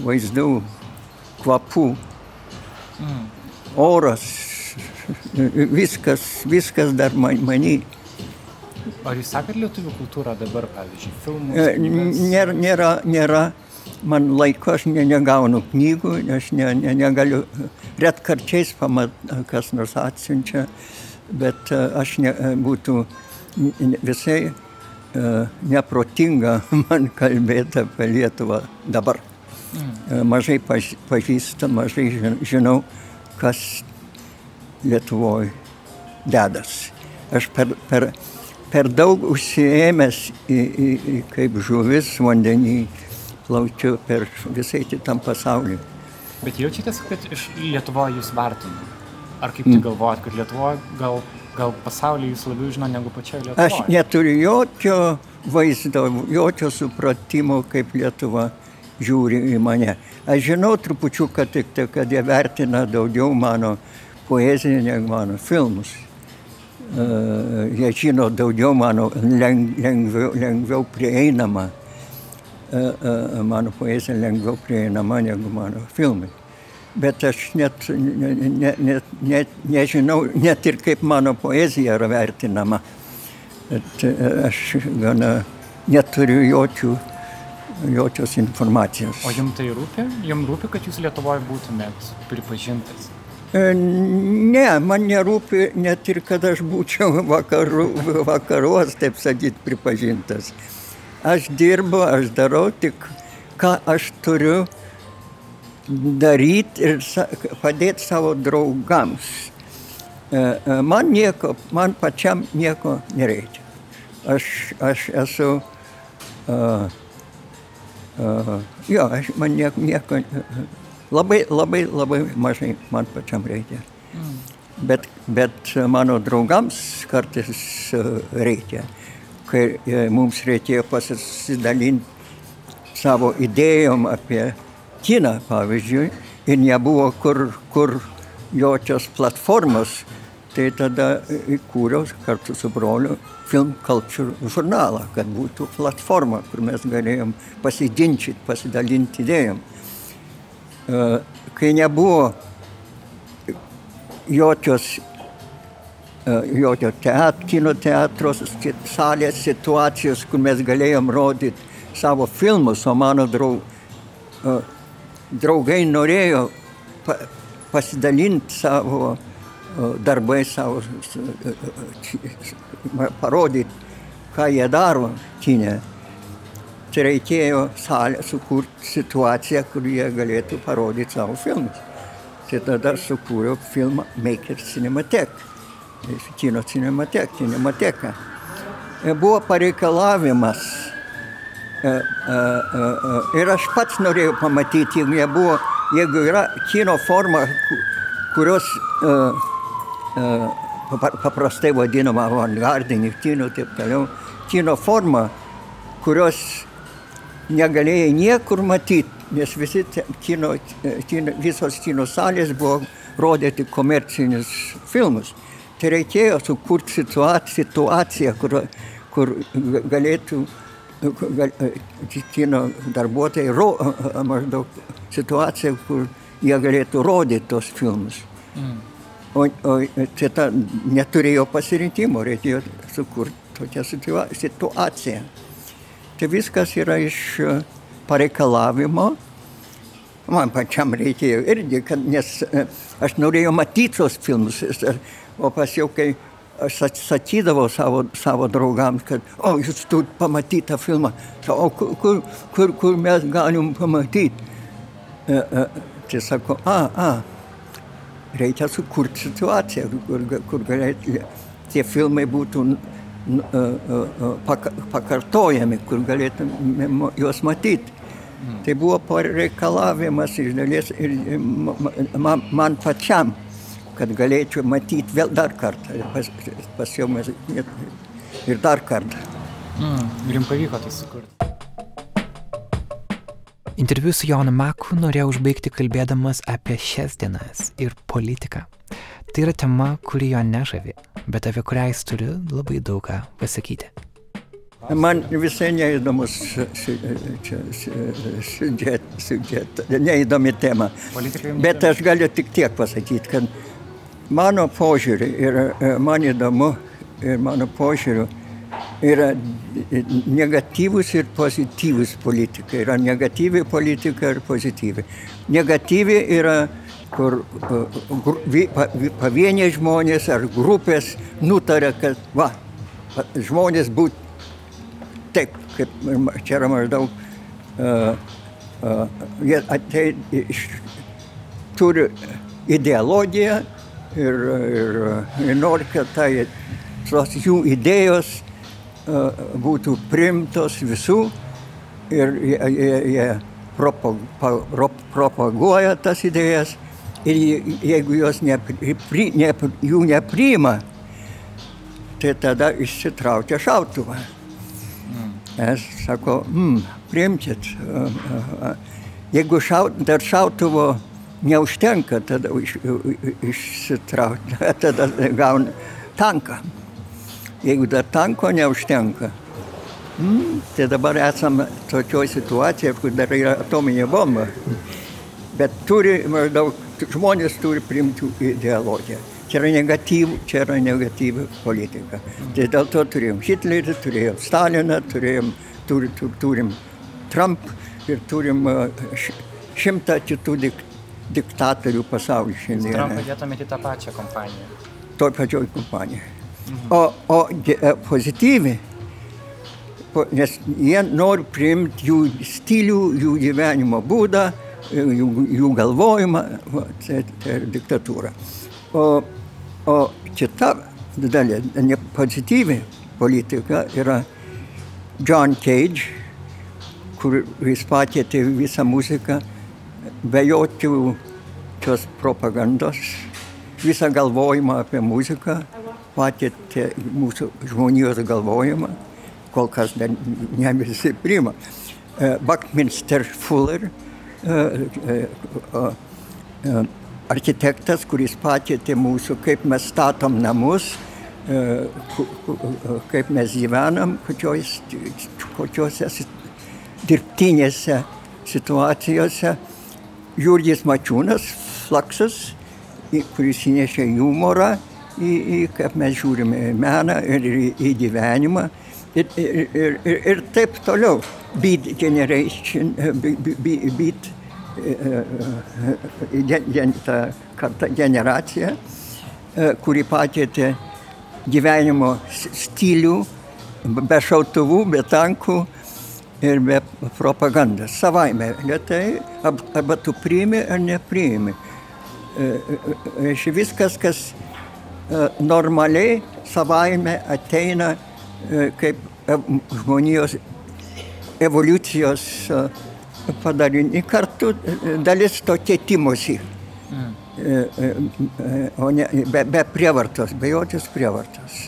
vaizdų, kvapų, oras, viskas, viskas dar man, manį. Ar jūs sakot lietuvių kultūrą dabar, pavyzdžiui, filmus? E? Nėra, nėra, nėra man laiko, aš ne, negaunu knygų, aš ne, ne, negaliu, retkarčiais pamat, kas nors atsiunčia, bet e, aš ne, būtų n- visai e, neprotinga man kalbėti apie Lietuvą dabar. E, Mažai paž- pažįstu, mažai žin- žinau, kas Lietuvoje dedas. Aš per, per, per daug užsiėmęs į, į, į, kaip žuvis vandenį plaučiu per visai kitam pasauliu. Bet jaučiatės, kad iš Lietuvoje jūs vertina? Ar kaip tik galvojat, kad Lietuvoje gal, gal pasaulyje jūs labiau žino negu pačioje Lietuvoje? Aš neturiu jokio vaizdo, jokio supratimo, kaip Lietuva žiūri į mane. Aš žinau trupučiuką tik tai, kad jie vertina daugiau mano poeziją negu mano filmus. Jie žino daugiau mano leng, lengviau, lengviau prieinama. Mano poezija lengviau prieinama negu mano filmai. Bet aš net, ne, ne, ne, ne, nežinau net ir kaip mano poezija yra vertinama. Bet aš gana neturiu jokių jokios informacijos. O jums tai rūpi? Jums rūpi, kad jūs Lietuvoje būtumėt pripažintas? E, Ne, man nerūpi net ir kad aš būčiau vakaru, vakaruos, taip sakyti, pripažintas. Aš dirbu, aš darau tik, ką aš turiu daryti ir padėti savo draugams. E, e, Man nieko, man pačiam nieko nereikia. Aš, aš esu uh, Uh, jo, aš, man nieko, nieko labai, labai, labai mažai man pačiam reikia. Mm. Bet, bet mano draugams kartais uh, reikia. Kai uh, mums reikėjo pasidalinti savo idėjom apie kiną, pavyzdžiui, ir nebuvo kur, kur jokios platformos, tai tada įkūriau kartu su broliu Film Culture žurnalą, kad būtų platforma, kur mes galėjom pasiginčyti, pasidalinti idėjom. E, Kai nebuvo jokios, e, jokio teat, kino teatros salės situacijos, kur mes galėjom rodyti savo filmus, o mano drau, e, draugai norėjo pa, pasidalinti savo darbai savo, parodyti, ką jie daro kinė. Tai reikėjo salę sukurti situaciją, kur jie galėtų parodyti savo filmus. Tai tada sukūriau filmą Maker Cinematek. Kino Cinematek, Cinemateka. Buvo pareikalavimas. Ir aš pats norėjau pamatyti, jeigu, nebuvo, jeigu yra kino forma, kurios paprastai vadinama avangardiniu kinu ir taip toliau. Kino forma, kurios negalėjai niekur matyti, nes visi kino, kino, visos kino salės buvo rodyti komercinius filmus. Tai reikėjo sukurti situaciją, situaciją kur, kur galėtų gal, kino darbuotojai ro, maždaug situaciją, kur jie galėtų rodyti tos filmus. Mm. O, o šitą neturėjo pasirinkimo, reikėjo sukurti tokią situaciją. Tai viskas yra iš pareikalavimo. Man pačiam reikėjo irgi, kad, nes aš norėjau matyti tos filmus, o pas jau kai aš sakydavau savo, savo draugams, kad, o, jūs turite pamatyti tą filmą, o kur, kur, kur, kur mes galim pamatyti. Tai sako, a, a, reikia sukurti situaciją, kur, kur galėtų, tie filmai būtų pakartojami, kur galėtume juos matyti. Mm. Tai buvo pareikalavimas iš dalies ir man, man pačiam, kad galėčiau matyti vėl dar kartą. Pas, pas jau mes ir dar kartą. Mm. Ir jums pavyko tai sukurti. Interviu su Jonu Maku norėjau užbaigti kalbėdamas apie šias dienas ir politiką. Tai yra tema, kuri jo nežavi, bet apie kurią jis turi labai daug ką pasakyti. Man visai neįdomus siužet, neįdomi tema. Bet aš galiu tik tiek pasakyti, kad mano požiūrį ir man įdomu ir mano požiūriu yra negatyvus ir pozityvus politika. Yra negatyvi politika ir pozityvi. Negatyvi yra, kur pavieniai žmonės ar grupės nutarė, kad va, žmonės būtų taip, kaip čia yra maždaug, uh, uh, jie atei, iš, turi ideologiją ir, ir, ir nori, kad tai, tos jų idėjos uh, būtų primtos visų ir jie, jie, jie propag, pa- rop- propaguoja tas idėjas ir je- jeigu jos nepri, pri, ne, jų nepriima, tai tada išsitraukia šautuvą. Aš sako, mm, priimkit. Jeigu šaut, dar šautuvo neužtenka, tada iš, išsitraukti, tada gauna tanką. Jeigu dar tanko neužtenka, mm, tai dabar esame tokioje situacijoje, kur dar yra atominė bomba. Bet turi maždaug, žmonės turi priimti ideologiją. Čia yra negatyvų, čia yra negatyvi politika. Tai dėl to turėjom Hitlerį, turėjom Staliną, turėjom, turi, tu- turim Trump ir turim šimtą kitų dik, diktatorių pasaulyje Trumpą šiandien. dėtumėte į tą pačią kompaniją. Toj pačioj kompanijoje. O, o ge- e, pozityvi, po- nes jie nori priimti jų stilių, jų gyvenimo būdą, jų, jų galvojimą, va, tai, tai yra diktatūra. O, o kita ne pozityvi politika yra John Cage, kur jis pakeitė visą muziką be jokių tos propagandos, visą galvojimą apie muziką, pakeitė mūsų žmonijos galvojimą, kol kas dar ne visi priima. E, Buckminster Fuller, architektas, kuris pakeitė mūsų, kaip mes statom namus, e, kaip mes gyvenam, kokios, kokiose dirbtinėse situacijose. Jurgis Mačiūnas, Flaksas, kuris įnešė humorą į, į kaip mes žiūrime į meną ir į, į gyvenimą. Ir, ir, ir, ir, ir taip toliau. Beat generation, eh, be- be- be- beat, eh, eh, gen, ta karta, generacija, eh, kuri pakeitė gyvenimo stilių, be šautuvų, be tankų ir be propagandos. Savaime, lietai, arba tu priimi ar nepriimi. Viskas, kas normaliai savaime ateina kaip žmonijos evoliucijos e, padarinį kartu e, dalis to keitimosi. E, e, O ne be, be prievartos, be jokios prievartos.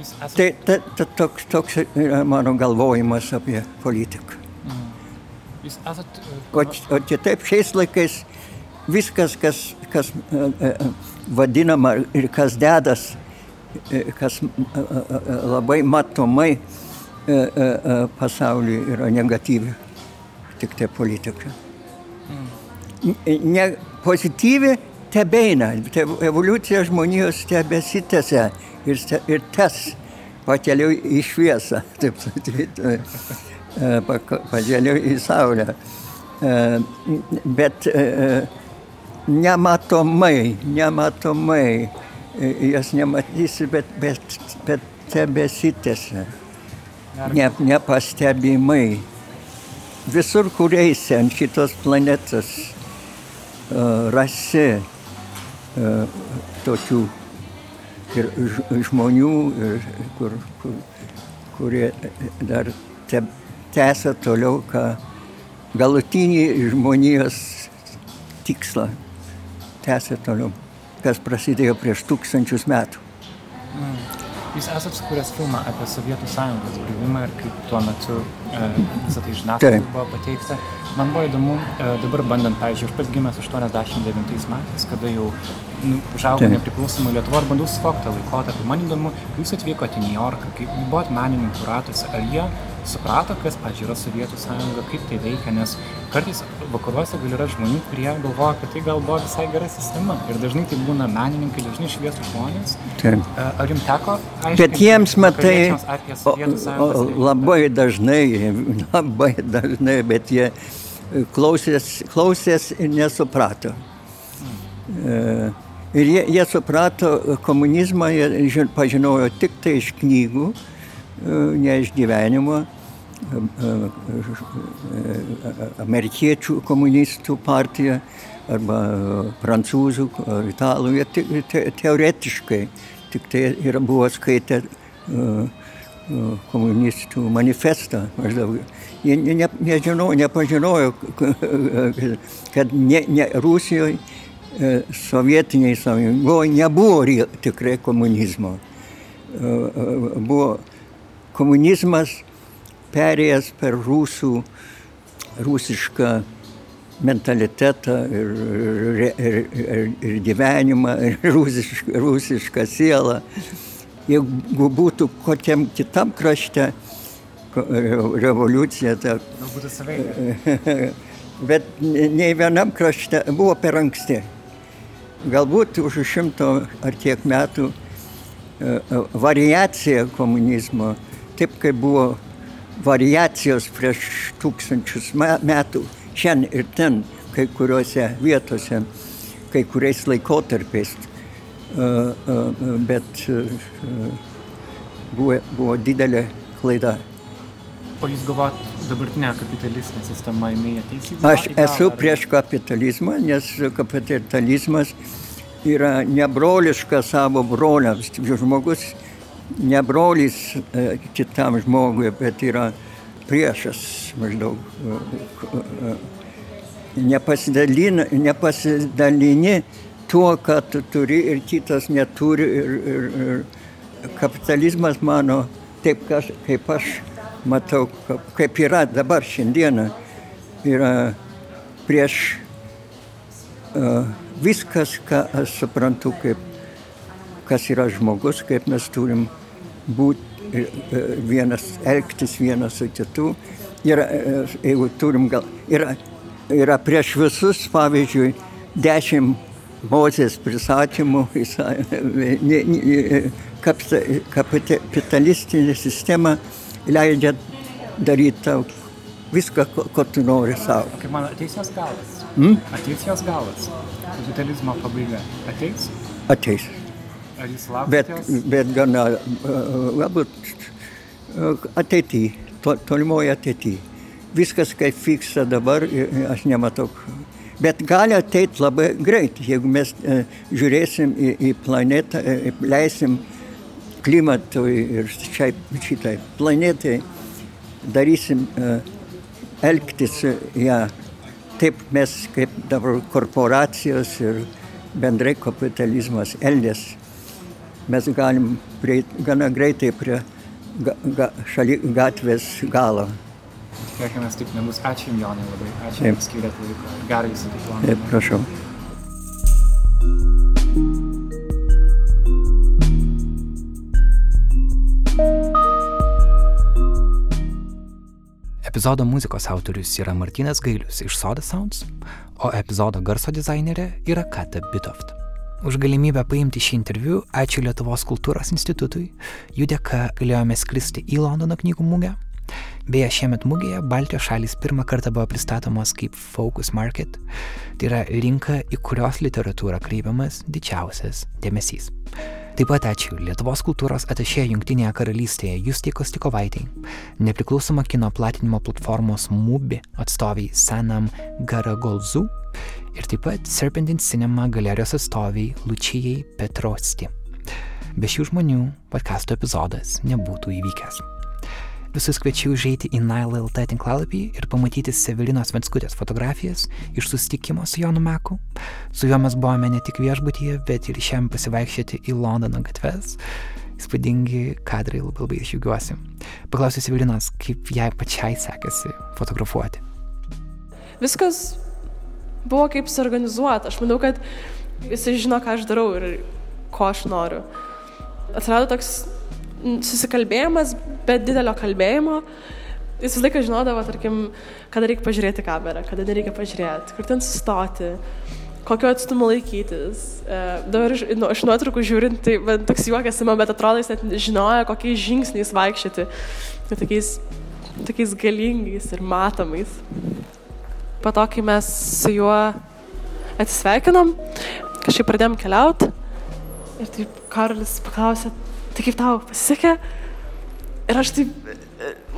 Jūs esate Tai ta, ta, toks, toks yra mano galvojimas apie politiką. Jūs esat, O, o kitaip šiais laikais viskas, kas, kas vadinama ir kas dedas, kas labai matomai e, e, e, pasaulyje yra negatyvi, tik tai politika. Ne, pozityvi tebeina, te, evoliucija žmonijos tebesitęsia ir, te- ir tas pakeliu į šviesą, taip sakyti, pakeliu į saulę. Bet nematomai, nematomai jas nematysi, bet, bet, bet tebesitęsia, ne, nepastebimai. Visur, kur eisi ant šitos planetos, e, rasi e, tokių ir žmonių, ir kur, kur, kurie dar te, tęsia toliau, ką galutinį žmonijos tikslą tęsia toliau, kas prasidėjo prieš tūkstančius metų. Jūs esate sukūręs filmą apie Sovietų sąjungos griuvimą ir kaip tuo metu e, visą tai žiniasklaidai Taip. buvo pateikta. Man buvo įdomu, e, dabar bandant, pavyzdžiui, aš pats gimęs 89 metais, kada jau nu, užaugau nepriklausomą Lietuvą ir bandau suvokti laikotarpį. Man įdomu, jūs atvykote į New Yorką, kai buvot menininkų ratose, ar jie suprato, kas, pavyzdžiui, yra Sovietų sąjunga, kaip tai veikia, nes kartais vakaruose gal yra žmonių, kurie galvoja, kad tai gal buvo visai gera sistema. Ir dažnai tai būna menininkai, dažnai šviesų žmonės. Taip. Ar jums teko Bet aiškinti jiems, matai, o, o, labai dažnai, labai dažnai, bet jie klausės, klausės ir nesuprato. E, Ir jie, jie suprato komunizmą, jie ži- pažinojo tik tai iš knygų, e, ne iš gyvenimo. E, e, e, Amerikiečių komunistų partija arba e, prancūzų ar italų, jie te, te, teoretiškai tik tai yra buvo skaitę e, komunistų manifestą maždaug. Jie ne, ne, nežinojo, nepažinojo, kad ne, ne Rusijoje, sovietiniai sąjungoje nebuvo tikrai komunizmo. Buvo komunizmas perėjęs per rusų, rusišką mentalitetą ir, ir, ir, ir gyvenimą, ir rusišką, rusišką sielą. Jeigu būtų kokiam kitam krašte revoliucija, ta, Galbūt savai. bet nei vienam krašte buvo per anksti. Galbūt už šimto ar kiek metų variacija komunizmo, taip kaip buvo variacijos prieš tūkstančius metų, šiandien ir ten, kai kuriuose vietose, kai kuriais laikotarpiais. Bet buvo, buvo didelė klaida. O jūs galvojat, dabartinė kapitalistinė sistema, jinai ateis į Aš galą, esu ar- prieš kapitalizmą, nes kapitalizmas yra nebroliška savo broliams. Žmogus nebrolis e, kitam žmogui, bet yra priešas maždaug. e, e, Nepasidalini, nepasidalini tuo, ką tu turi ir kitas neturi. Ir, ir, ir kapitalizmas mano, taip kaip aš matau, ka- kaip yra dabar šiandieną, yra prieš uh, viskas, ką aš suprantu, kaip, kas yra žmogus, kaip mes turim būti vienas, elgtis vienas su kitu. Yra, e, jeigu turim gal, yra, yra prieš visus, pavyzdžiui, dešimt Mozės prisakymų, kapitalistinė sistema leidžia daryti tau viską, ko, ko tu nori savo. Kaip man ateis jos galas? Hmm? Ateis jos galas. Kapitalizmo pabaiga. Ateis? Ateis. Ar jūs Bet, laukite jos? bet gana, galbūt uh, ateityje, to, tolimoje ateityje. Viskas kaip vyksta dabar, i- aš nematau. Bet gali ateiti labai greit, jeigu mes uh, žiūrėsim į, į planetą, uh, leisim klimatui ir šiai, šitai planetai, darysim uh, elgtis ją taip mes kaip dabar korporacijos ir bendrai kapitalizmas elgės mes galim prieit gana greitai prie ga, ga, šali, gatvės galo. Tikėkime, taip nebus. Ačiū Jums, Jonai, labai. Ačiū, kad skiriat laiko. Gerai Jūsų Taip, prašau. Epizodo muzikos autorius yra Martinas Gailius iš Soda Sounds, o epizodo garso dizainerė yra Kata Bitoft. Už galimybę paimti šį interviu ačiū Lietuvos kultūros institutui, jų dėka galėjome skristi į Londono knygų mugę. Beje, šiemet mugėje Baltijos šalis pirmą kartą buvo pristatomos kaip Focus Market, tai yra rinka, į kurios literatūrą kreipiamas didžiausias dėmesys. Taip pat ačiū Lietuvos kultūros atašė Junktinėje karalystėje Justė Kostikovaitė, nepriklausoma kino platinimo platformos MUBI atstoviai Sanam Garagolzu ir taip pat Serpentine Cinema galerijos atstoviai Lučijai Petrosti. Be šių žmonių podkasto epizodas nebūtų įvykęs. Visus kviečiu užeiti į Nile LT tinklalapį ir pamatyti Sevelinos Venskutės fotografijas iš susitikimo su Jonu Meku. Su juo mes buvome ne tik viešbutyje, bet ir šiam pasivaikščioti į Londono gatves. Įspūdingi kadrai, labai labai išjūgiuosi. Paklausiu Sevelinos, kaip jai pačiai sekasi fotografuoti. Viskas buvo kaip suorganizuota. Aš manau, kad jisai žino, ką aš darau ir ko aš noriu. Atsirado toks susikalbėjimas, bet didelio kalbėjimo. Jis visą laiką žinodavo, tarkim, kada reikia pažiūrėti kamerą, kada nereikia pažiūrėti, kur ten sustoti, kokio atstumo laikytis. E, dabar iš, nu, iš nuotraukų žiūrint, tai man toks juokas ima, bet atrodo, jis net žinojo, kokiais žingsniais vaikščioti. Tokiais, tokiais galingais ir matomais. Po to, kai mes su juo atsisveikinom, kažkaip pradėjom keliauti. Ir taip Karolis paklausė, tai kaip tau pasisekė? Ir aš taip,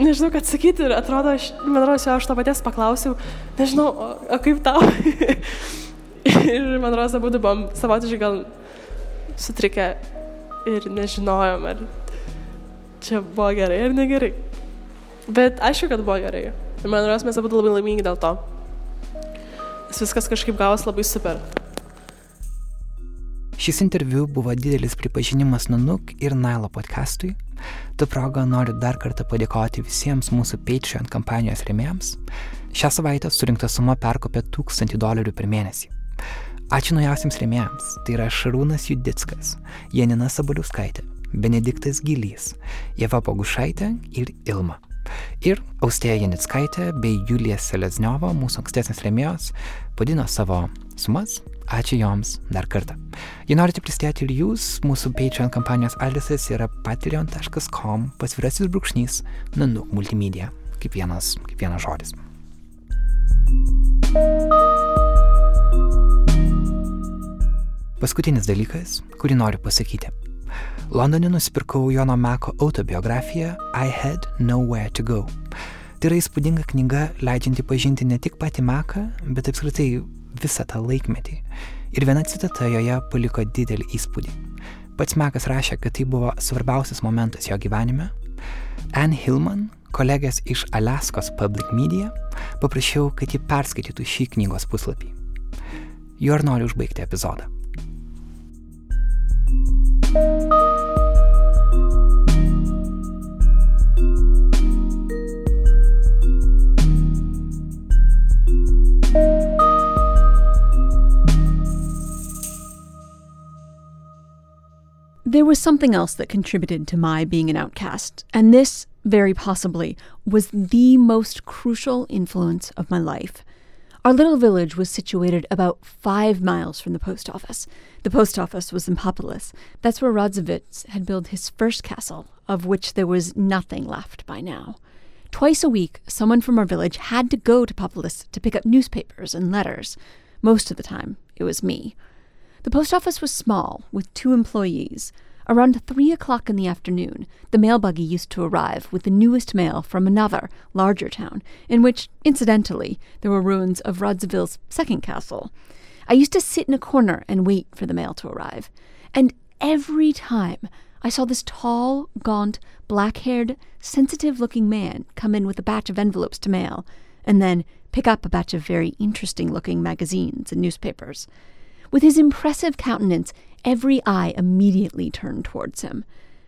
nežinau, ką atsakyti. Ir atrodo, aš, man atrodo, aš to paties paklausiau, nežinau, o, o kaip tau? ir man atrodo, abu buvom savotiškai gal sutrikę ir nežinojom, ar, čia buvo gerai ar negerai. Bet aišku, kad buvo gerai. Ir man rodos, mes abu labai laimingi dėl to. Viskas kažkaip gavos labai super. Šis interviu buvo didelis pripažinimas Nanuk ir Nailo podcastui. Tu progą noriu dar kartą padėkoti visiems mūsų Patreon kampanijos rėmėjams. Šią savaitę surinkta suma perkopė 1000 dolerių per mėnesį. Ačiū naujausiams rėmėjams. Tai yra Šarūnas Judickas, Janina Sabaliuskaitė, Benediktas Gilys, Jeva Pogušaitė ir Ilma. Ir Austėja Janickaitė bei Julija Selezniova, mūsų ankstesnės rėmėjos, padino savo sumas. Ačiū joms dar kartą. Jei norite prisidėti ir jūs, mūsų Patreon kampanijos adresas yra patreon.com pasvirasis brūkšnys nanuk multimedia. Kaip vienas, kaip vienas žodis. Paskutinis dalykas, kurį noriu pasakyti. Londone nusipirkau Jono Meko autobiografiją I Had Nowhere to Go. Tai yra įspūdinga knyga, leidžianti pažinti ne tik patį Meką, bet apskritai visą tą laikmetį. Ir viena citata joje paliko didelį įspūdį. Pats Mekas rašė, kad tai buvo svarbiausias momentas jo gyvenime. Anne Hillman, kolegės iš Alaskos Public Media, paprašiau, kad ji perskaitytų šį knygos puslapį. Juo ir noriu užbaigti epizodą. There was something else that contributed to my being an outcast, and this, very possibly, was the most crucial influence of my life. Our little village was situated about five miles from the post office. The post office was in Populus. That's where Radzivitz had built his first castle, of which there was nothing left by now. Twice a week, someone from our village had to go to Populus to pick up newspapers and letters. Most of the time, it was me. The post office was small, with two employees. Around three o'clock in the afternoon, the mail buggy used to arrive with the newest mail from another, larger town, in which, incidentally, there were ruins of Radzivill's second castle. I used to sit in a corner and wait for the mail to arrive. And every time I saw this tall, gaunt, black haired, sensitive looking man come in with a batch of envelopes to mail, and then pick up a batch of very interesting looking magazines and newspapers. With his impressive countenance, every eye immediately turned towards him.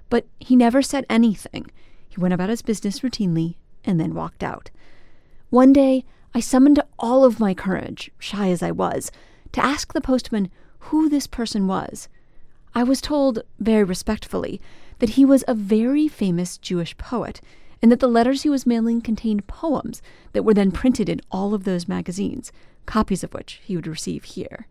But he never said anything. He went about his business routinely and then walked out. One day, I summoned all of my courage, shy as I was, to ask the postman who this person was. I was told, very respectfully, that he was a very famous Jewish poet, and that the letters he was mailing contained poems that were then printed in all of those magazines, copies of which he would receive here.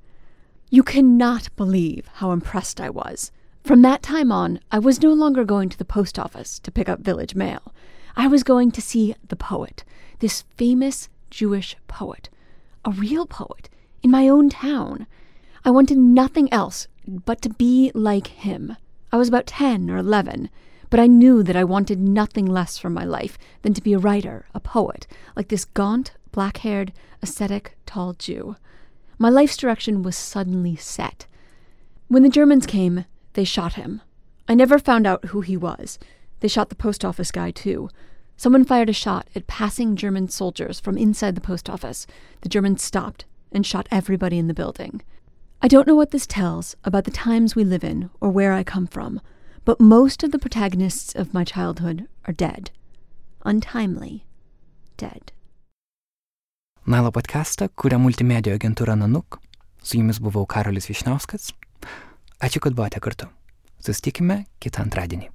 You cannot believe how impressed I was. From that time on, I was no longer going to the post office to pick up village mail. I was going to see the poet, this famous Jewish poet, a real poet, in my own town. I wanted nothing else but to be like him. I was about 10 or 11, but I knew that I wanted nothing less from my life than to be a writer, a poet, like this gaunt, black haired, ascetic, tall Jew. My life's direction was suddenly set. When the Germans came, they shot him. I never found out who he was. They shot the post office guy, too. Someone fired a shot at passing German soldiers from inside the post office. The Germans stopped and shot everybody in the building. I don't know what this tells about the times we live in or where I come from, but most of the protagonists of my childhood are dead. Untimely. Dead. Nailo podcastą kuria multimedijų agentūra Nanuk. Su jumis buvau Karolis Višniauskas. Ačiū, kad buvote kartu. Susitikime kitą antradienį.